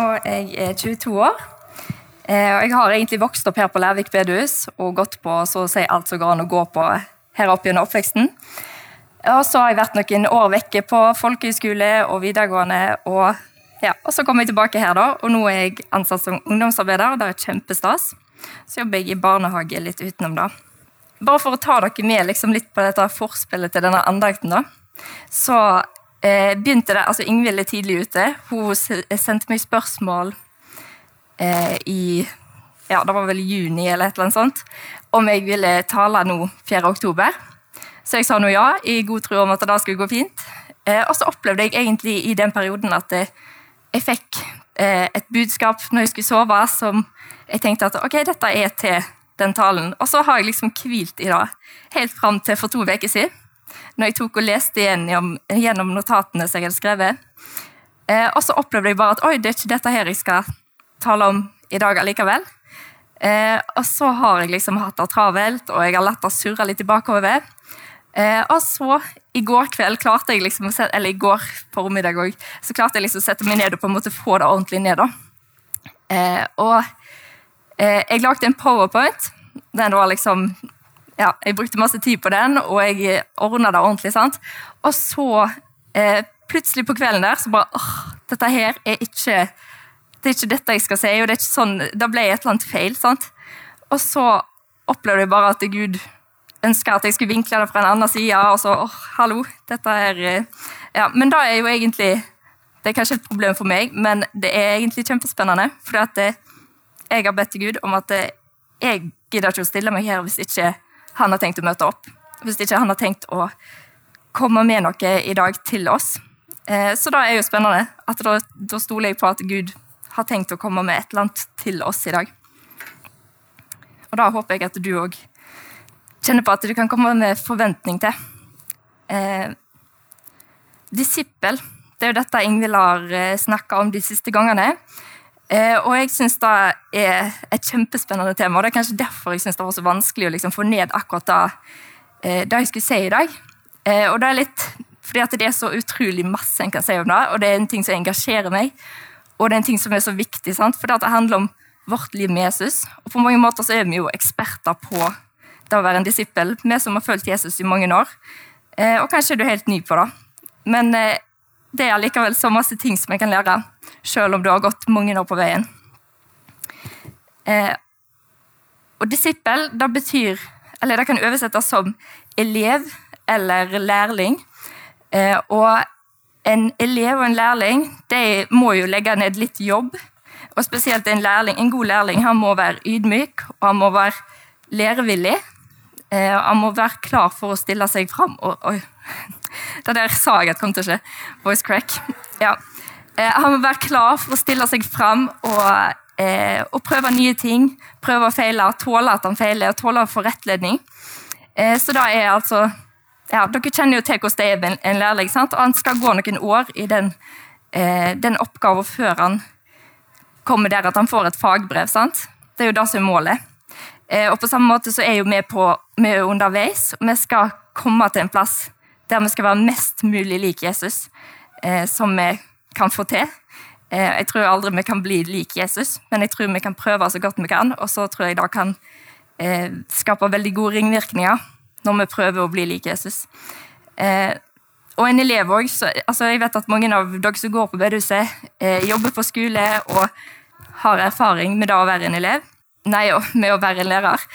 og jeg er 22 år. Eh, og jeg har egentlig vokst opp her på Lærvik bedehus og gått på så å si alt som går an å gå på her oppe gjennom oppveksten. Og så har jeg vært noen år vekke på folkehøyskole og videregående. Og, ja, og så kom jeg tilbake her, da, og nå er jeg ansatt som ungdomsarbeider. og Det er kjempestas. Så jobber jeg i barnehage litt utenom, da. Bare for å ta dere med liksom, litt på dette forspillet til denne andakten, da. Så eh, begynte det Altså, Ingvild er tidlig ute. Hun sendte meg spørsmål eh, i ja, det var vel juni eller et eller annet sånt, om jeg ville tale nå 4. oktober. Så jeg sa nå ja, i god tro om at det skulle gå fint. Eh, og så opplevde jeg egentlig i den perioden at jeg, jeg fikk eh, et budskap når jeg skulle sove, som jeg tenkte at ok, dette er til den talen. Og så har jeg liksom hvilt i det helt fram til for to uker siden når jeg tok og leste gjennom, gjennom notatene som jeg hadde skrevet. Eh, og så opplevde jeg bare at oi, det er ikke dette her jeg skal tale om i dag allikevel. Eh, og så har jeg liksom hatt det travelt, og jeg har latt det surre litt i bakhodet. Eh, og så, i går kveld, klarte jeg liksom, eller i går formiddag òg, så klarte jeg liksom å sette meg ned og på en måte få det ordentlig ned. da. Eh, og eh, jeg lagde en powerpoint. Den var liksom ja, jeg brukte masse tid på den, og jeg ordna det ordentlig. sant? Og så, eh, plutselig på kvelden der, så bare åh, Dette her er ikke det er ikke dette jeg skal si, og det er ikke sånn, da ble jeg et eller annet feil. sant? Og så opplevde jeg bare at Gud ønska at jeg skulle vinkle det fra en annen side. og så, åh, hallo, dette er, eh, ja, Men da er jo egentlig Det er kanskje et problem for meg, men det er egentlig kjempespennende. For eh, jeg har bedt til Gud om at eh, jeg gidder ikke å stille meg her hvis ikke han har tenkt å møte opp. Hvis ikke han har tenkt å komme med noe i dag til oss. Eh, så da er jo spennende. at Da, da stoler jeg på at Gud har tenkt å komme med et eller annet til oss i dag. Og da håper jeg at du òg kjenner på at du kan komme med forventning til. Eh, disippel, det er jo dette Ingvild har eh, snakka om de siste gangene. Eh, og jeg syns det er et kjempespennende tema. og Det er kanskje derfor jeg synes det var så vanskelig å liksom få ned akkurat det, eh, det jeg skulle si i dag. Eh, og det er litt fordi det er så utrolig masse en kan si om det, og det er en ting som engasjerer meg. Og det er en ting som er så viktig, sant? for det handler om vårt liv med Jesus. Og på mange måter så er vi jo eksperter på det å være en disippel, vi som har fulgt Jesus i mange år. Og kanskje er du helt ny på det. Men det er allikevel så masse ting som jeg kan lære, selv om du har gått mange år på veien. Eh, og disippel, det betyr Eller det kan oversettes som elev eller lærling. Eh, og en elev og en lærling de må jo legge ned litt jobb. Og spesielt en lærling, en god lærling han må være ydmyk og han må være lærevillig. Eh, han må være klar for å stille seg fram. Og, oi, det der sa jeg at kom til å skje. Voice crack. Ja. Eh, han må være klar for å stille seg fram og, eh, og prøve nye ting. Prøve å feile, tåle at han feiler, tåle å få rettledning. Eh, så da er altså ja, Dere kjenner jo til hvordan det er med en lærling. sant? Og Han skal gå noen år i den, eh, den oppgaven før han kommer der at han får et fagbrev. sant? Det er jo det som er målet. Eh, og på samme måte så er jo vi på, vi er underveis. Vi skal komme til en plass der vi skal være mest mulig lik Jesus eh, som vi kan få til. Eh, jeg tror aldri vi kan bli lik Jesus, men jeg tror vi kan prøve så godt vi kan. Og så tror jeg det kan eh, skape veldig gode ringvirkninger når vi prøver å bli lik Jesus. Eh, og en elev òg. Altså jeg vet at mange av dere som går på bedehuset, eh, jobber på skole og har erfaring med det å være en elev. Nei, med å være en lærer.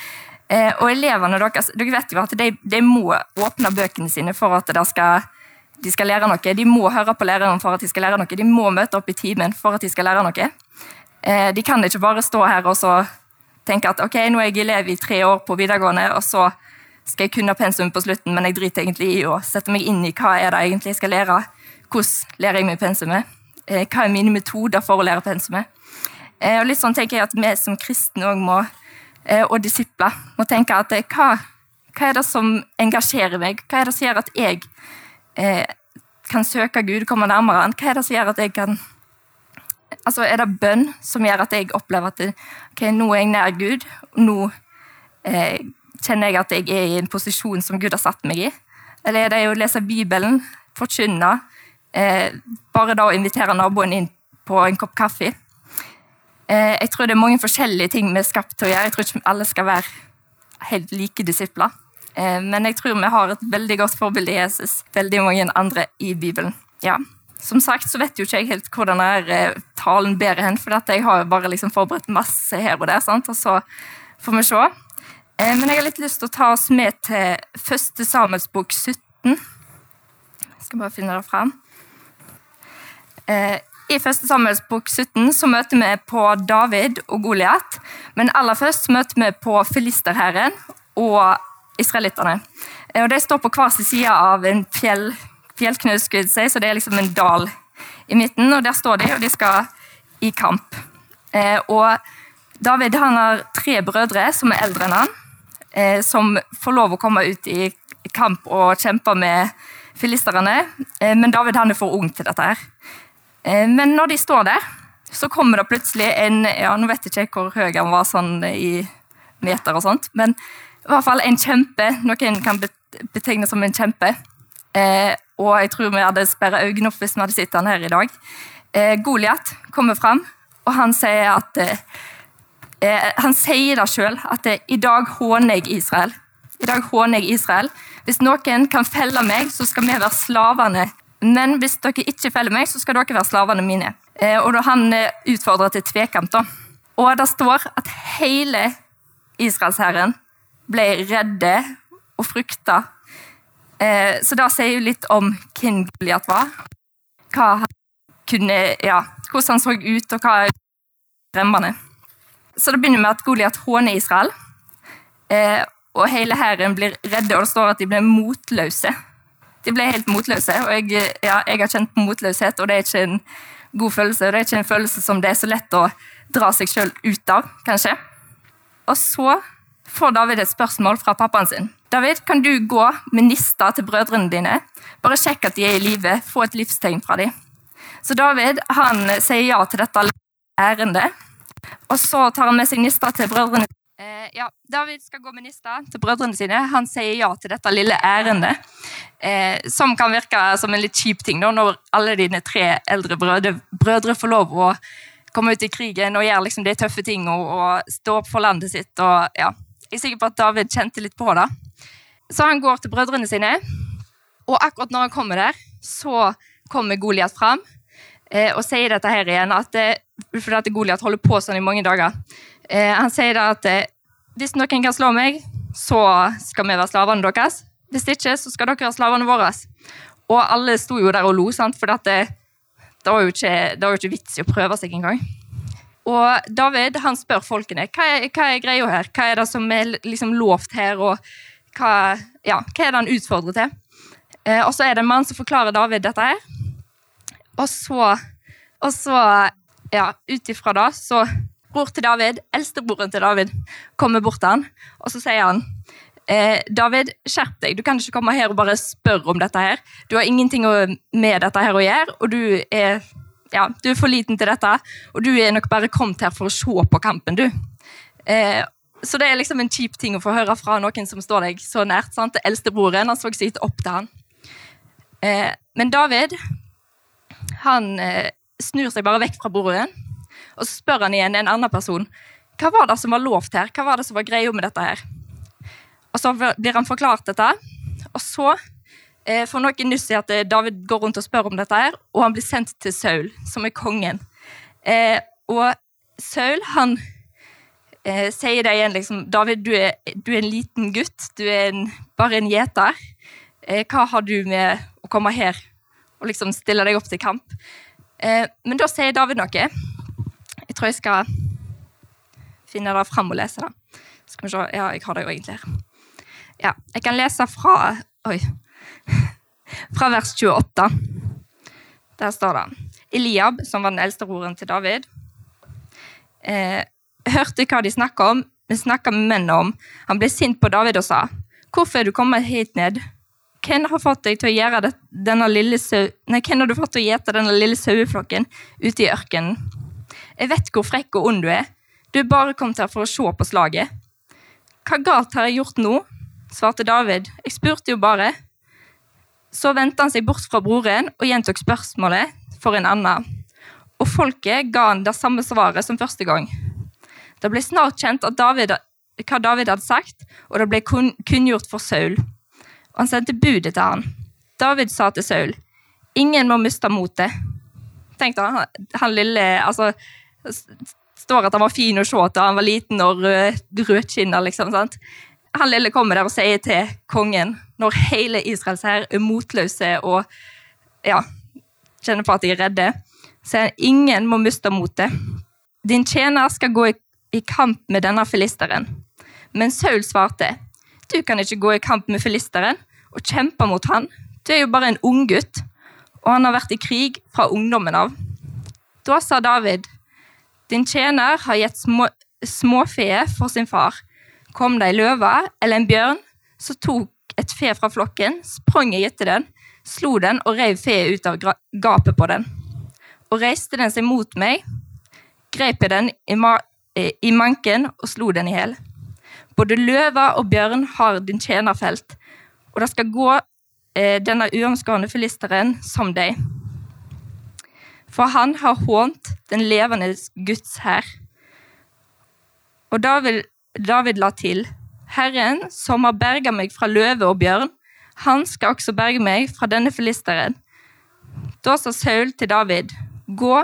Eh, og elevene deres dere vet jo at de, de, må åpne bøkene sine for at skal, de skal lære noe. De må høre på læreren for at de skal lære noe. De må møte opp i timen for at de skal lære noe. Eh, de kan ikke bare stå her og så tenke at ok, nå er jeg elev i tre år på videregående, og så skal jeg kunne pensum på slutten, men jeg driter egentlig i å sette meg inn i hva er det egentlig jeg skal lære. Hvordan lærer jeg meg pensumet? Eh, hva er mine metoder for å lære pensumet? Og litt sånn tenker jeg at vi som kristne òg må Eh, og disipler må tenke at eh, hva, hva, er det som engasjerer meg? Hva er det som gjør at jeg eh, kan søke Gud, komme nærmere han? Hva er det som gjør at jeg kan Altså, Er det bønn som gjør at jeg opplever at ok, nå er jeg nær Gud? Nå eh, kjenner jeg at jeg er i en posisjon som Gud har satt meg i? Eller er det å lese Bibelen, forkynne, eh, bare da å invitere naboen inn på en kopp kaffe? Eh, jeg tror det er mange forskjellige ting vi er skapt til å gjøre. Jeg tror ikke alle skal være helt like disipler. Eh, men jeg tror vi har et veldig godt forbilde i Jesus. Veldig mange andre i Bibelen. Ja. Som sagt så vet jo ikke jeg helt hvordan denne eh, talen bærer hen, for jeg har bare liksom forberedt masse her og der. Sant? Og så får vi se. Men jeg har litt lyst til å ta oss med til første Samuels bok 17. Jeg skal bare finne det fram. I første Samuels bok 17 så møter vi på David og Goliat. Men aller først møter vi på filisterherren og israelittene. Og De står på hver sin side av en fjell, fjellknaus, så det er liksom en dal i midten. og Der står de, og de skal i kamp. Eh, og David han har tre brødre som er eldre enn han, eh, som får lov å komme ut i kamp og kjempe med filisterne. Eh, men David han er for ung til dette. her. Eh, men når de står der, så kommer det plutselig en ja, Nå vet jeg ikke hvor høy han var sånn i meter, og sånt, men i hvert fall en kjempe. Noen kan betegne som en kjempe. Eh, og jeg tror vi hadde sperra øynene opp hvis vi hadde sett han her i dag. Eh, Goliat kommer fram, og han sier at eh, eh Han sier det sjøl, at eh, i dag håner jeg Israel. I dag håner jeg Israel. Hvis noen kan felle meg, så skal vi være slavene men hvis dere ikke følger meg, så skal dere være slavene mine. Eh, og da Han eh, utfordrer til tvekamp. da. Og det står at hele israelshæren ble redde og frykta. Eh, så det sier jo litt om hvem Goliat var. Hva han kunne, ja, hvordan han så ut, og hva skremmende. Så det begynner med at Goliat håner Israel. Og hele hæren blir redde, og det står at de ble motløse. De ble helt motløse, og jeg, ja, jeg har kjent på motløshet, og det er ikke en god følelse. Det er ikke en følelse som det er så lett å dra seg sjøl ut av, kanskje. Og så får David et spørsmål fra pappaen sin. David, kan du gå med nista til brødrene dine? Bare sjekk at de er i live, få et livstegn fra dem. Så David han sier ja til dette ærendet, og så tar han med seg nista til brødrene Eh, ja, David skal gå med nista til brødrene sine. Han sier ja til dette lille ærendet. Eh, som kan virke som en litt kjip ting da, når alle dine tre eldre brødre, brødre får lov å komme ut i krigen og gjøre liksom de tøffe tingene og, og, stå opp for landet sitt. Og, ja. Jeg er sikker på at David kjente litt på det. Så han går til brødrene sine, og akkurat når han kommer der, så kommer Goliat fram eh, og sier dette her igjen, at, eh, at Goliat holder på sånn i mange dager. Eh, han sier at eh, hvis noen kan slå meg, så skal vi være slavene deres. Hvis ikke, så skal dere være slavene våre. Og alle sto jo der og lo, sant? for det, det, var jo ikke, det var jo ikke vits i å prøve seg engang. Og David han spør folkene hva er, hva er greia her. Hva er det som er liksom lovt her, og hva, ja, hva er det han utfordrer til? Eh, og så er det en mann som forklarer David dette her. Og så, og så ja, ut ifra det så bror til David, eldstebroren til David, kommer bort til han, og så sier han eh, David, skjerp deg. Du kan ikke komme her og bare spørre om dette. her. Du har ingenting med dette her å gjøre, og du er, ja, du er for liten til dette. Og du er nok bare kommet her for å se på kampen, du. Eh, så det er liksom en kjip ting å få høre fra noen som står deg så nært. sant? Eldstebroren han så sitt opp til han. Eh, men David han eh, snur seg bare vekk fra broren og så spør han igjen en annen person hva var det som var lovt her. Hva var det som var greia med dette her? Og Så blir han forklart dette, og så eh, får noen nyss i at eh, David går rundt og spør om dette, her, og han blir sendt til Saul, som er kongen. Eh, og Saul han eh, sier det igjen liksom David, du er, du er en liten gutt. Du er en, bare en gjeter. Eh, hva har du med å komme her og liksom stille deg opp til kamp? Eh, men da sier David noe. Jeg tror jeg skal finne det fram og lese det. Skal vi se Ja, jeg har det jo egentlig her. Ja, jeg kan lese fra Oi. Fra vers 28. Der står det Eliab, som var den eldste broren til David, eh, hørte hva de snakka om, men snakka med mennene om. Han ble sint på David og sa, 'Hvorfor er du kommet hit ned?' Hvem har fått deg til å gjøre denne lille sau... Nei, hvem har du fått til å gjete denne lille saueflokken ute i ørkenen? Jeg vet hvor frekk og ond du er. Du er bare kommet her for å se på slaget. Hva galt har jeg gjort nå? svarte David. Jeg spurte jo bare. Så vendte han seg bort fra broren og gjentok spørsmålet for en annen. og folket ga han det samme svaret som første gang. Det ble snart kjent David, hva David hadde sagt, og det ble kun, kunngjort for Saul. Og han sendte budet til han. David sa til Saul, 'Ingen må miste motet.' Tenk da, han, han lille altså, står at han var fin å se til, han var liten og rød, rødkinna, liksom. sant? Han lille kommer der og sier til kongen, når hele Israels hær er motløse og ja, kjenner på at de er redde, sier han ingen må miste motet. Din tjener skal gå i, i kamp med denne filisteren. Men Saul svarte, du kan ikke gå i kamp med filisteren og kjempe mot han. Du er jo bare en unggutt, og han har vært i krig fra ungdommen av. Da sa David, din tjener har gitt små, småfe for sin far. Kom det ei løve eller en bjørn, så tok et fe fra flokken, sprang jeg etter den, slo den og rev feet ut av gapet på den. Og reiste den seg mot meg, grep jeg den i, ma i manken og slo den i hjel. Både løva og bjørn har din tjener felt, og det skal gå eh, denne uomskårne filisteren som deg. For han har hånt den levende Guds hær. Og David, David la til, Herren som har berga meg fra løve og bjørn, han skal også berge meg fra denne filisteren. Da sa Saul til David, gå,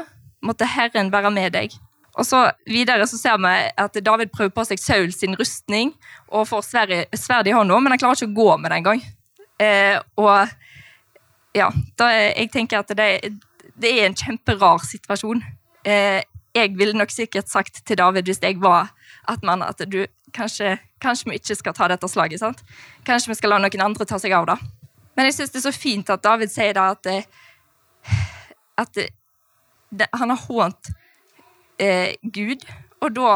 måtte Herren være med deg. Og så Videre så ser vi at David prøver på seg Saul sin rustning og får sverd i hånda, men han klarer ikke å gå med det engang. Eh, og ja, da, jeg tenker at det, det er en kjemperar situasjon. Eh, jeg ville nok sikkert sagt til David hvis jeg var at, man, at du, kanskje, kanskje, vi ikke skal ta dette slaget. sant? Kanskje vi skal la noen andre ta seg av det. Men jeg syns det er så fint at David sier da at, eh, at det, han har hånt eh, Gud, og da,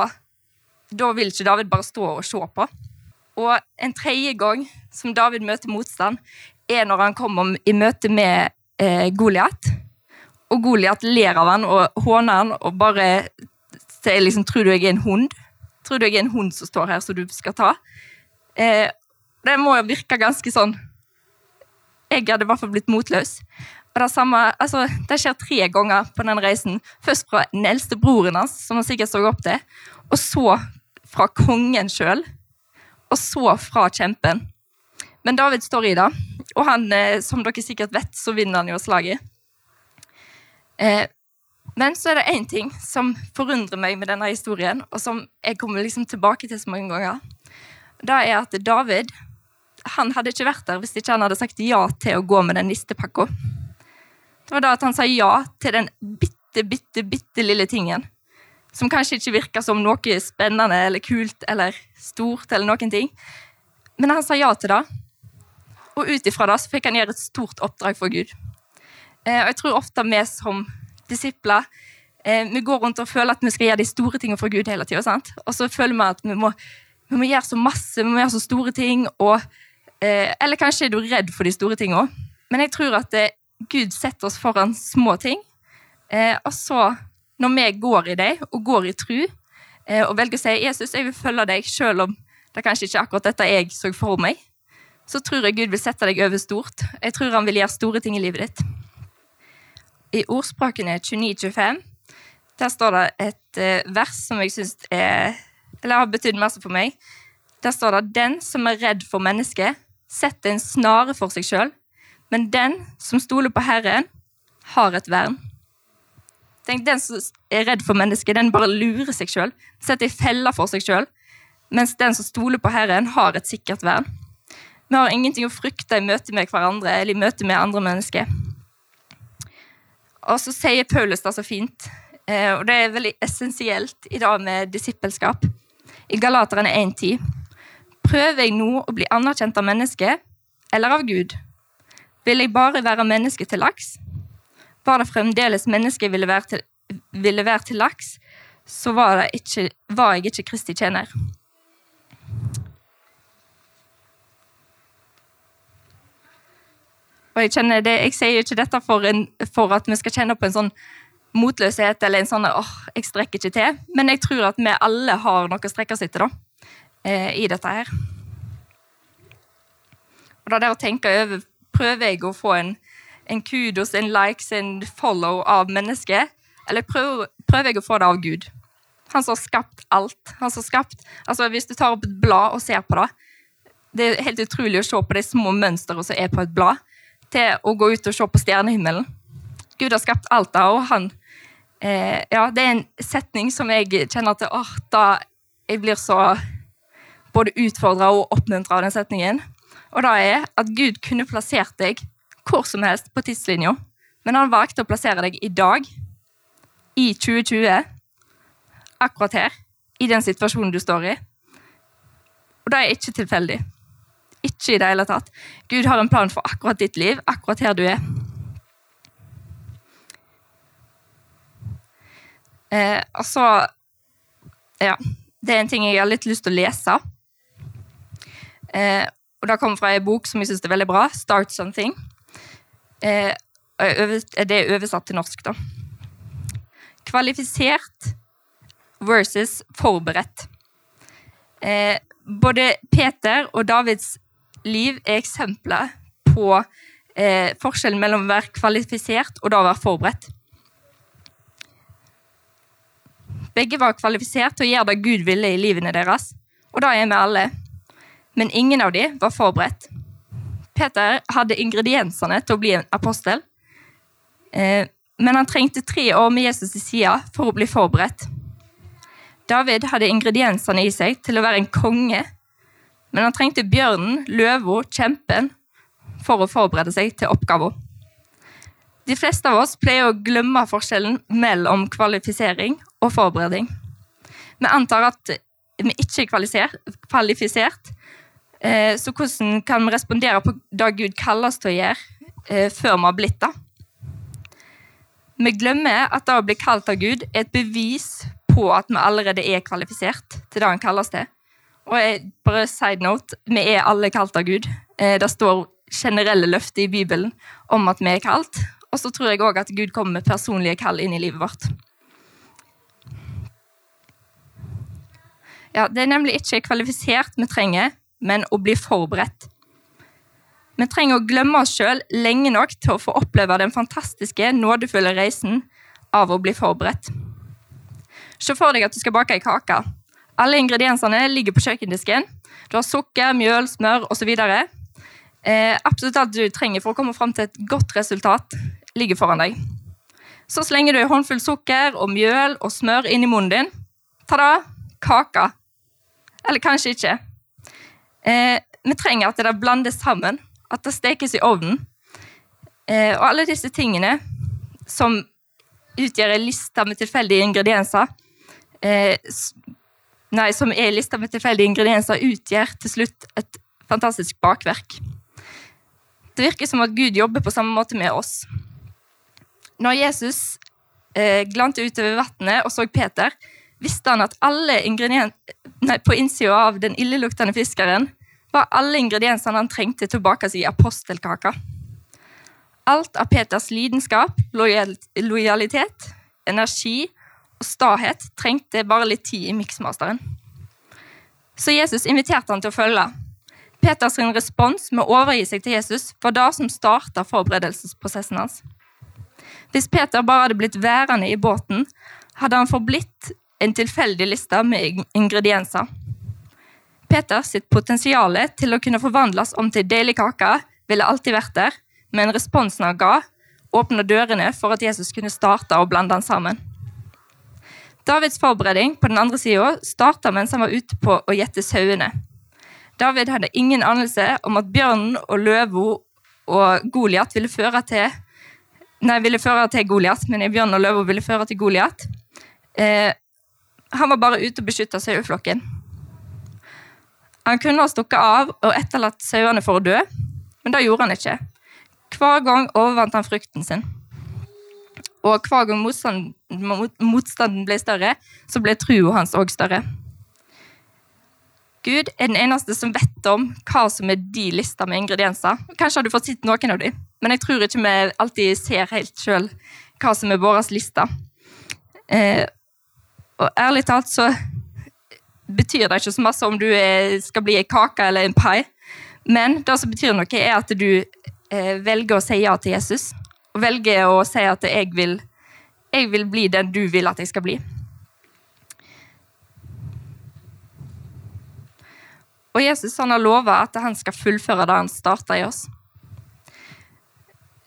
da vil ikke David bare stå og se på. Og en tredje gang som David møter motstand, er når han kommer i møte med eh, Goliat. Og Goliat ler av han og håner han og bare sier liksom 'Tror du jeg er en hund?' Tror du jeg er en hund som står her, som du skal ta? Eh, det må jo virke ganske sånn Jeg hadde i hvert fall blitt motløs. Og det, samme, altså, det skjer tre ganger på den reisen. Først fra den eldste broren hans, som han sikkert så opp til, og så fra kongen sjøl, og så fra kjempen. Men David står i det, og han, eh, som dere sikkert vet, så vinner han jo slaget. Eh, men så er det én ting som forundrer meg med denne historien, og som jeg kommer liksom tilbake til så mange ganger. Det er at David han hadde ikke vært der hvis ikke han hadde sagt ja til å gå med den nistepakka. Det var da at han sa ja til den bitte, bitte, bitte lille tingen. Som kanskje ikke virka som noe spennende eller kult eller stort. eller noen ting. Men han sa ja til det, og ut ifra det så fikk han gjøre et stort oppdrag for Gud. Eh, og jeg tror ofte vi som disipler eh, vi går rundt og føler at vi skal gjøre de store tingene for Gud hele tida. Og så føler vi at vi må, vi må, gjøre så masse, vi må gjøre så store ting. Og, eh, eller kanskje er du redd for de store tingene. Men jeg tror at Gud setter oss foran små ting. Og så, når vi går i det, og går i tru, og velger å si 'Jesus, jeg vil følge deg', selv om det er kanskje ikke akkurat dette jeg så for meg, så tror jeg Gud vil sette deg over stort. Jeg tror han vil gjøre store ting i livet ditt. I ordspråkene 29-25 der står det et eh, vers som jeg syns har betydd masse for meg. Der står det 'Den som er redd for mennesket, setter en snare for seg sjøl', men den som stoler på Herren, har et vern. Tenk, Den som er redd for mennesket, den bare lurer seg sjøl. Setter i feller for seg sjøl. Mens den som stoler på Herren, har et sikkert vern. Vi har ingenting å frykte i møte med hverandre eller i møte med andre mennesker. Og så sier Paulus det så fint, eh, og det er veldig essensielt i dag med disippelskap. I Galaterne 1,10.: Prøver jeg nå å bli anerkjent av mennesket eller av Gud? Vil jeg bare være menneske til laks? Var det fremdeles mennesket ville være til, ville være til laks, så var, ikke, var jeg ikke Kristi tjener. Og Jeg kjenner det, jeg sier ikke dette for, en, for, at vi skal kjenne på en sånn motløshet eller en sånn åh, jeg strekker ikke til. Men jeg tror at vi alle har noe å strekke oss etter da, eh, i dette her. Og det er det å tenke over prøver jeg å få en, en kudos, en likes, en follow av mennesket? eller prøver, prøver jeg å få det av Gud? Han som har skapt alt. Han som har skapt, altså Hvis du tar opp et blad og ser på det Det er helt utrolig å se på de små mønstrene som er på et blad, til å gå ut og se på stjernehimmelen. Gud har skapt alt og han eh, Ja, det er en setning som jeg kjenner til åh, da jeg blir så både utfordra og oppmuntra av den setningen. Og det er at Gud kunne plassert deg hvor som helst på tidslinja, men han valgte å plassere deg i dag, i 2020, akkurat her, i den situasjonen du står i. Og det er ikke tilfeldig. Ikke i det hele tatt. Gud har en plan for akkurat ditt liv, akkurat her du er. Eh, altså Ja. Det er en ting jeg har litt lyst til å lese. Eh, og Det kommer fra en bok som jeg syns er veldig bra, 'Start Something'. Eh, det er oversatt til norsk, da. Kvalifisert versus forberedt. Eh, både Peter og Davids liv er eksempler på eh, forskjellen mellom å være kvalifisert og da å være forberedt. Begge var kvalifisert til å gjøre det Gud ville i livene deres, og det er vi alle. Men ingen av dem var forberedt. Peter hadde ingrediensene til å bli en apostel, eh, men han trengte tre år med Jesus i sida for å bli forberedt. David hadde ingrediensene i seg til å være en konge, men han trengte bjørnen, løva, kjempen for å forberede seg til oppgaven. De fleste av oss pleier å glemme forskjellen mellom kvalifisering og forberedning. Vi antar at vi ikke er kvalifisert, eh, så hvordan kan vi respondere på det Gud kaller oss til å gjøre, eh, før vi har blitt det? Vi glemmer at det å bli kalt av Gud er et bevis på at vi allerede er kvalifisert til det han kaller oss til. Og jeg, bare side note, vi er alle kalt av Gud. Eh, det står generelle løfter i Bibelen om at vi er kalt. Og så tror jeg òg at Gud kommer med personlige kall inn i livet vårt. Ja, Det er nemlig ikke kvalifisert vi trenger, men å bli forberedt. Vi trenger å glemme oss sjøl lenge nok til å få oppleve den fantastiske, nådefulle reisen av å bli forberedt. Se for deg at du skal bake ei kake. Alle ingrediensene ligger på kjøkkendisken. Du har sukker, mjøl, smør osv. Eh, absolutt alt du trenger for å komme fram til et godt resultat, ligger foran deg. Så slenger du en håndfull sukker og mjøl og smør inn i munnen din. Ta-da! Kake. Eller kanskje ikke. Eh, vi trenger at det blandes sammen, at det stekes i ovnen. Eh, og alle disse tingene som utgjør en liste med tilfeldige ingredienser, eh, nei, som er lista med tilfeldige ingredienser, utgjør til slutt et fantastisk bakverk. Det virker som at Gud jobber på samme måte med oss. Når Jesus eh, glante utover vannet og så Peter, visste han at alle nei, på innsida av den illeluktende fiskeren var alle ingrediensene han trengte til å bake seg apostelkaka. Alt av Peters lidenskap, lojalitet, energi og stahet trengte bare litt tid i miksmasteren. Så Jesus inviterte han til å følge. Peters respons med å overgi seg til Jesus var det som starta forberedelsesprosessen hans. Hvis Peter bare hadde blitt værende i båten, hadde han forblitt en tilfeldig liste med ingredienser. Peters potensial til å kunne forvandles om til deilig kake ville alltid vært der, men responsen han ga, åpna dørene for at Jesus kunne starte å blande den sammen. Davids forberedning på den andre sida starta mens han var ute på å gjette sauene. David hadde ingen anelse om at bjørnen og løva og Goliat ville føre til Nei, ville føre til Goliat, men bjørnen og løva ville føre til Goliat. Eh, han var bare ute og beskytta saueflokken. Han kunne ha stukket av og etterlatt sauene for å dø, men det gjorde han ikke. Hver gang overvant han frykten sin. Og hver gang motstanden ble større, så ble trua hans òg større. Gud er den eneste som vet om hva som er de lista med ingredienser. Kanskje har du fått sett noen av dem, men jeg tror ikke vi alltid ser helt sjøl hva som er vår liste. Eh, og ærlig talt så betyr det ikke så masse om du er, skal bli ei kake eller en pai, men det som betyr noe, er at du eh, velger å si ja til Jesus og velger å si at jeg vil, jeg vil bli den du vil at jeg skal bli. Og Jesus han har lova at han skal fullføre det han starta i oss.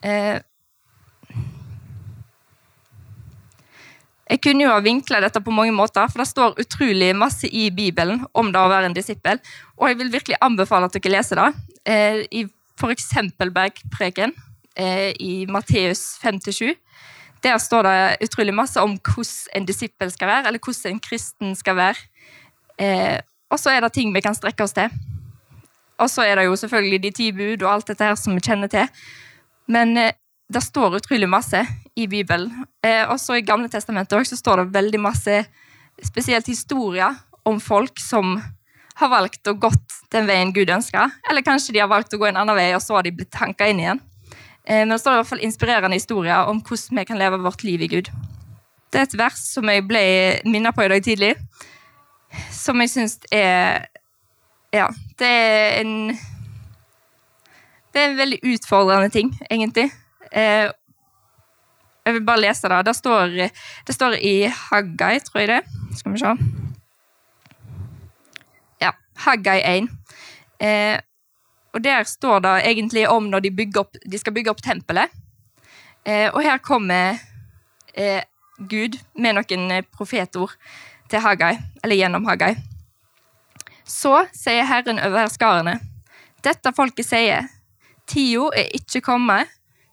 Eh, jeg kunne jo ha vinkla dette på mange måter, for det står utrolig masse i Bibelen om det å være en disippel. Og jeg vil virkelig anbefale at dere leser det. Eh, I f.eks. Bergpreken i Matteus 5-7. Der står det utrolig masse om hvordan en disippel skal være, eller hvordan en kristen skal være. Eh, og så er det ting vi kan strekke oss til. Og så er det jo selvfølgelig de ti bud og alt dette her som vi kjenner til. Men eh, det står utrolig masse i Bibelen. Eh, også i Gamle testamentet også, så står det veldig masse, spesielt historier om folk som har valgt å gått den veien Gud ønsker. Eller kanskje de har valgt å gå en annen vei, og så har de blitt tanka inn igjen. Eh, men det står i hvert fall inspirerende historier om hvordan vi kan leve vårt liv i Gud. Det er et vers som jeg ble minnet på i dag tidlig som jeg syns er Ja, det er en Det er en veldig utfordrende ting, egentlig. Eh, jeg vil bare lese det. Det står, det står i Haggai, tror jeg det. Skal vi se. Ja, Haggai 1. Eh, og der står det egentlig om når de, opp, de skal bygge opp tempelet. Eh, og her kommer eh, Gud med noen profetord til Hagai, eller gjennom Hagai. Så sier Herren over skarene, dette folket sier, tida er ikke kommet,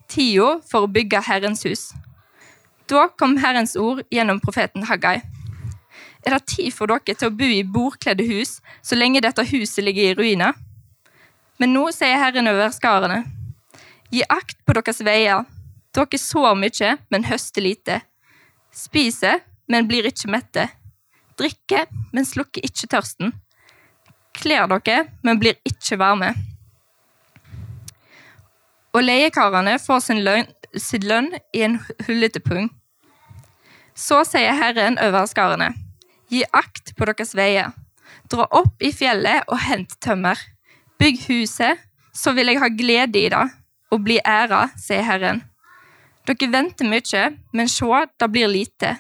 tida for å bygge Herrens hus. Da kom Herrens ord gjennom profeten Hagai. Er det tid for dere til å bo i bordkledde hus så lenge dette huset ligger i ruiner? Men nå sier Herren over skarene, gi akt på deres veier. Dere sår mye, men høster lite. Spiser, men blir ikke mette drikker, men slukker ikke tørsten. Kler dere, men blir ikke varme. Og leiekarene får sin lønn, sin lønn i en hullete pung. Så sier Herren over skarene, gi akt på deres veier. Dra opp i fjellet og hent tømmer. Bygg huset, så vil jeg ha glede i det og bli æra, sier Herren. Dere venter mye, men se, det blir lite.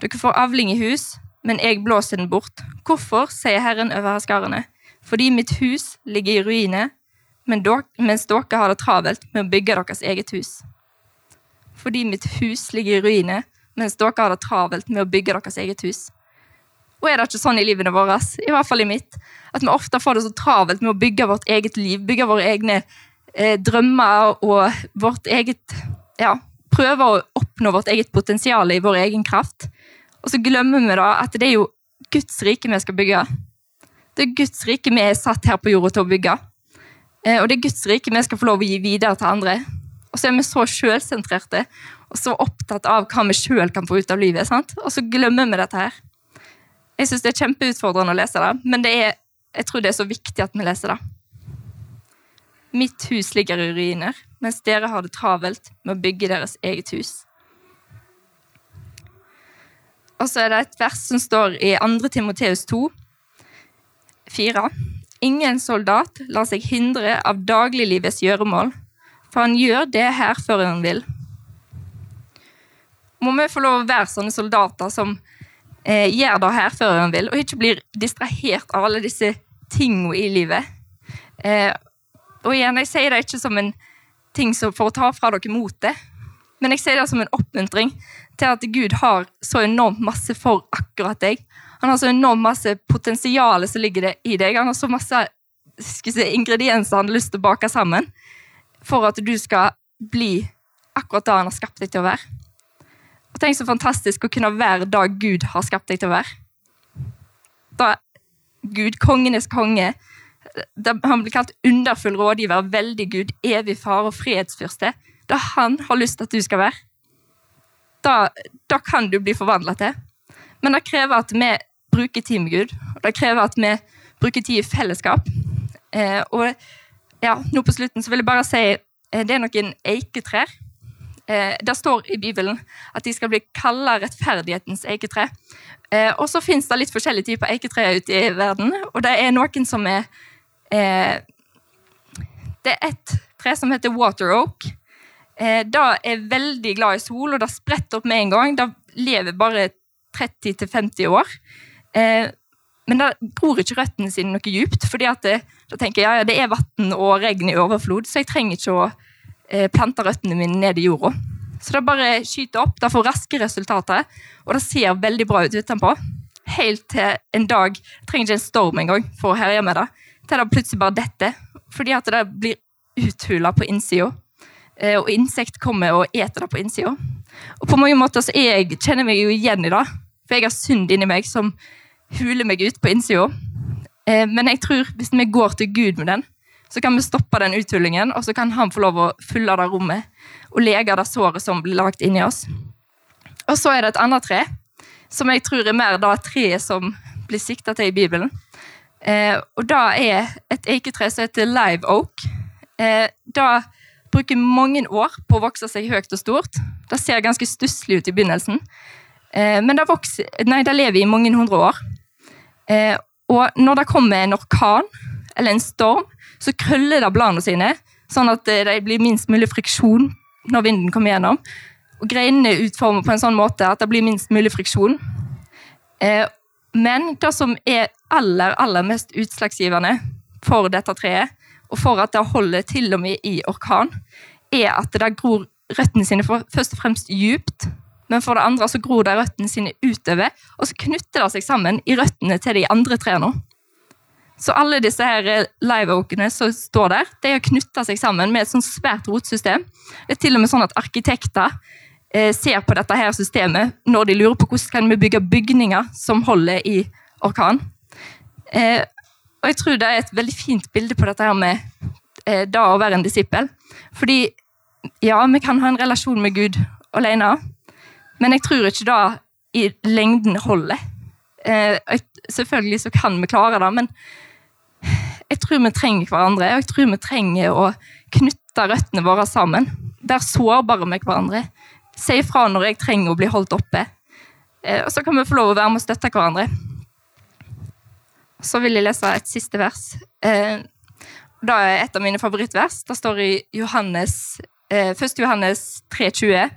Dere får avling i hus, men jeg blåser den bort. Hvorfor, sier Herren over herskarene. Fordi mitt hus ligger i ruiner, men mens dere har det travelt med å bygge deres eget hus. Fordi mitt hus ligger i ruiner, mens dere har det travelt med å bygge deres eget hus. Og er det ikke sånn i livene våre, i hvert fall i mitt, at vi ofte får det så travelt med å bygge vårt eget liv, bygge våre egne eh, drømmer og vårt eget Ja, prøve å oppnå vårt eget potensial i vår egen kraft. Og så glemmer vi da at det er jo Guds rike vi skal bygge. Det er Guds rike vi er satt her på jorda til å bygge. Eh, og det er Guds rike vi skal få lov å gi videre til andre. Og så er vi så sjølsentrerte og så opptatt av hva vi sjøl kan få ut av livet. sant? Og så glemmer vi dette her. Jeg syns det er kjempeutfordrende å lese det, men det er, jeg tror det er så viktig at vi leser det. Mitt hus ligger i ruiner, mens dere har det travelt med å bygge deres eget hus. Og så er det et vers som står i 2. Timoteus 2, 4. Ingen soldat lar seg hindre av dagliglivets gjøremål, for han gjør det hærføreren vil. Må vi få lov å være sånne soldater som eh, gjør det hun vil, og ikke blir distrahert av alle disse tingene i livet. Eh, og igjen, jeg sier det ikke som en ting for å ta fra dere motet, men jeg sier det som en oppmuntring til at Gud har så enormt masse for akkurat deg. Han har så enormt masse potensial som ligger i deg. Han har så masse si, ingredienser han har lyst til å bake sammen for at du skal bli akkurat det han har skapt deg til å være. Og Tenk så fantastisk å kunne være det Gud har skapt deg til å være. Da Gud, kongenes konge, han blir kalt underfull rådgiver, veldig Gud, evig far og fredsfyrste det han har lyst til at du skal være, da, da kan du bli forvandla til. Men det krever at vi bruker tid med Gud, og det krever at vi bruker tid i fellesskap. Eh, og ja, nå på slutten så vil jeg bare si eh, det er noen eiketrær. Eh, det står i Bibelen at de skal bli kalla rettferdighetens eiketre. Eh, og så fins det litt forskjellige typer eiketrær ute i verden, og det er noen som er eh, Det er ett tre som heter water oak. Det er veldig glad i sol, og det spretter opp med en gang. Det lever bare 30-50 år. Men det gror ikke røttene sine noe djupt, fordi da tenker jeg, ja, det er vann og regn i overflod, så jeg trenger ikke å eh, plante røttene mine ned i jorda. Så det bare skyter opp, det får raske resultater, og det ser veldig bra ut utenpå. Helt til en dag Jeg trenger ikke en storm engang for å herje med det. Til det plutselig bare detter, fordi at det blir uthula på innsida. Eh, og insekt kommer og eter det på innsida. Og på mange måter så jeg, kjenner meg jo igjen i det, for jeg har synd inni meg som huler meg ut på innsida. Eh, men jeg tror hvis vi går til Gud med den, så kan vi stoppe den uthullingen, og så kan han få lov å fylle det rommet og lege det såret som blir lagt inni oss. Og så er det et annet tre, som jeg tror er mer det treet som blir sikta til i Bibelen. Eh, og det er et eiketre som heter live oak. Eh, det bruker mange år på å vokse seg høyt og stort. Det ser ganske stusslig ut i begynnelsen, eh, men det, vokser, nei, det lever i mange hundre år. Eh, og når det kommer en orkan eller en storm, så krøller det bladene sine, sånn at eh, det blir minst mulig friksjon når vinden kommer gjennom. Og Greinene er utformet på en sånn måte at det blir minst mulig friksjon. Eh, men det som er aller, aller mest utslagsgivende for dette treet, og for at det holder til og med i orkan, er at det gror røttene sine først og fremst djupt. Men for det andre så gror de røttene sine utover, og så knytter det seg sammen i røttene til de andre trærne. Så alle disse her eh, live-oakene som står der, de har knytta seg sammen med et sånt svært rotsystem. Det er til og med sånn at arkitekter eh, ser på dette her systemet når de lurer på hvordan kan vi bygge bygninger som holder i orkan. Eh, og jeg tror det er et veldig fint bilde på dette her med eh, det å være en disippel. Fordi ja, vi kan ha en relasjon med Gud alene, men jeg tror ikke det i lengden holder. Eh, selvfølgelig så kan vi klare det, men jeg tror vi trenger hverandre, og jeg tror vi trenger å knytte røttene våre sammen. Være sårbare med hverandre. Si ifra når jeg trenger å bli holdt oppe. Eh, og så kan vi få lov å være med og støtte hverandre. Så vil jeg lese et siste vers. Da det er et av mine favorittvers. Det står i Johannes, 1. Eh, Johannes 3,20.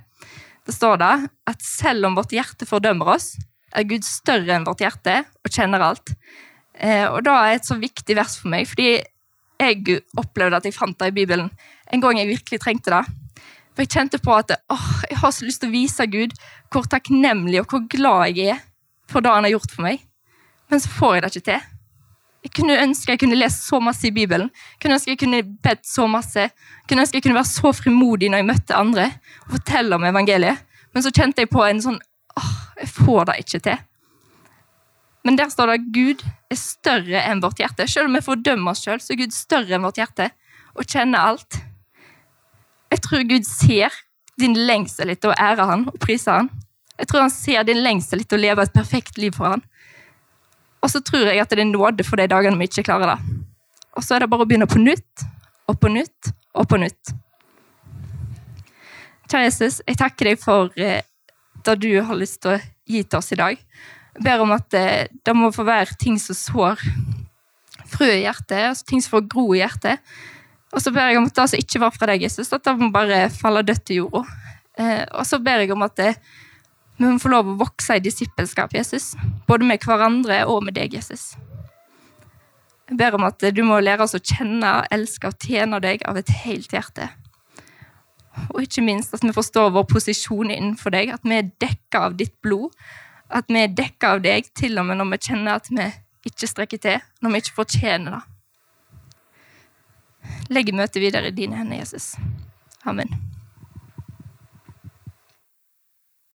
Det står det at selv om vårt hjerte fordømmer oss, er Gud større enn vårt hjerte og kjenner alt. Eh, og da er et så viktig vers for meg, fordi jeg opplevde at jeg fant det i Bibelen en gang jeg virkelig trengte det. For jeg kjente på at åh, jeg har så lyst til å vise Gud hvor takknemlig og hvor glad jeg er for det han har gjort for meg. Men så får jeg det ikke til. Jeg kunne ønske jeg kunne lest så masse i Bibelen. Jeg kunne ønske jeg kunne bedt så masse. Jeg kunne ønske jeg kunne være så frimodig når jeg møtte andre og fortelle om evangeliet. Men så kjente jeg på en sånn åh, jeg får det ikke til. Men der står det at Gud er større enn vårt hjerte. Selv om vi fordømmer oss sjøl, så er Gud større enn vårt hjerte og kjenner alt. Jeg tror Gud ser din lengsel etter å ære han og prise han. Jeg tror han ser din lengsel etter å leve et perfekt liv for han. Og så tror jeg at det er nåde for de dagene vi ikke klarer det. Og så er det bare å begynne på nytt og på nytt og på nytt. Kjære Jesus, jeg takker deg for eh, det du har lyst til å gi til oss i dag. Ber om at det, det må få være ting som sår frø i hjertet, altså ting som får gro i hjertet. Og så ber jeg om at det som ikke var fra deg, Jesus, at det må bare falle dødt til jorda. Eh, og så ber jeg om at det, vi må få lov å vokse i disippelskap, Jesus. Både med hverandre og med deg, Jesus. Jeg ber om at du må lære oss å kjenne, elske og tjene deg av et helt hjerte. Og ikke minst at vi forstår vår posisjon innenfor deg, at vi er dekka av ditt blod at vi er dekka av deg til og med når vi kjenner at vi ikke strekker til, når vi ikke fortjener det. Legg møtet videre i dine hender, Jesus. Amen.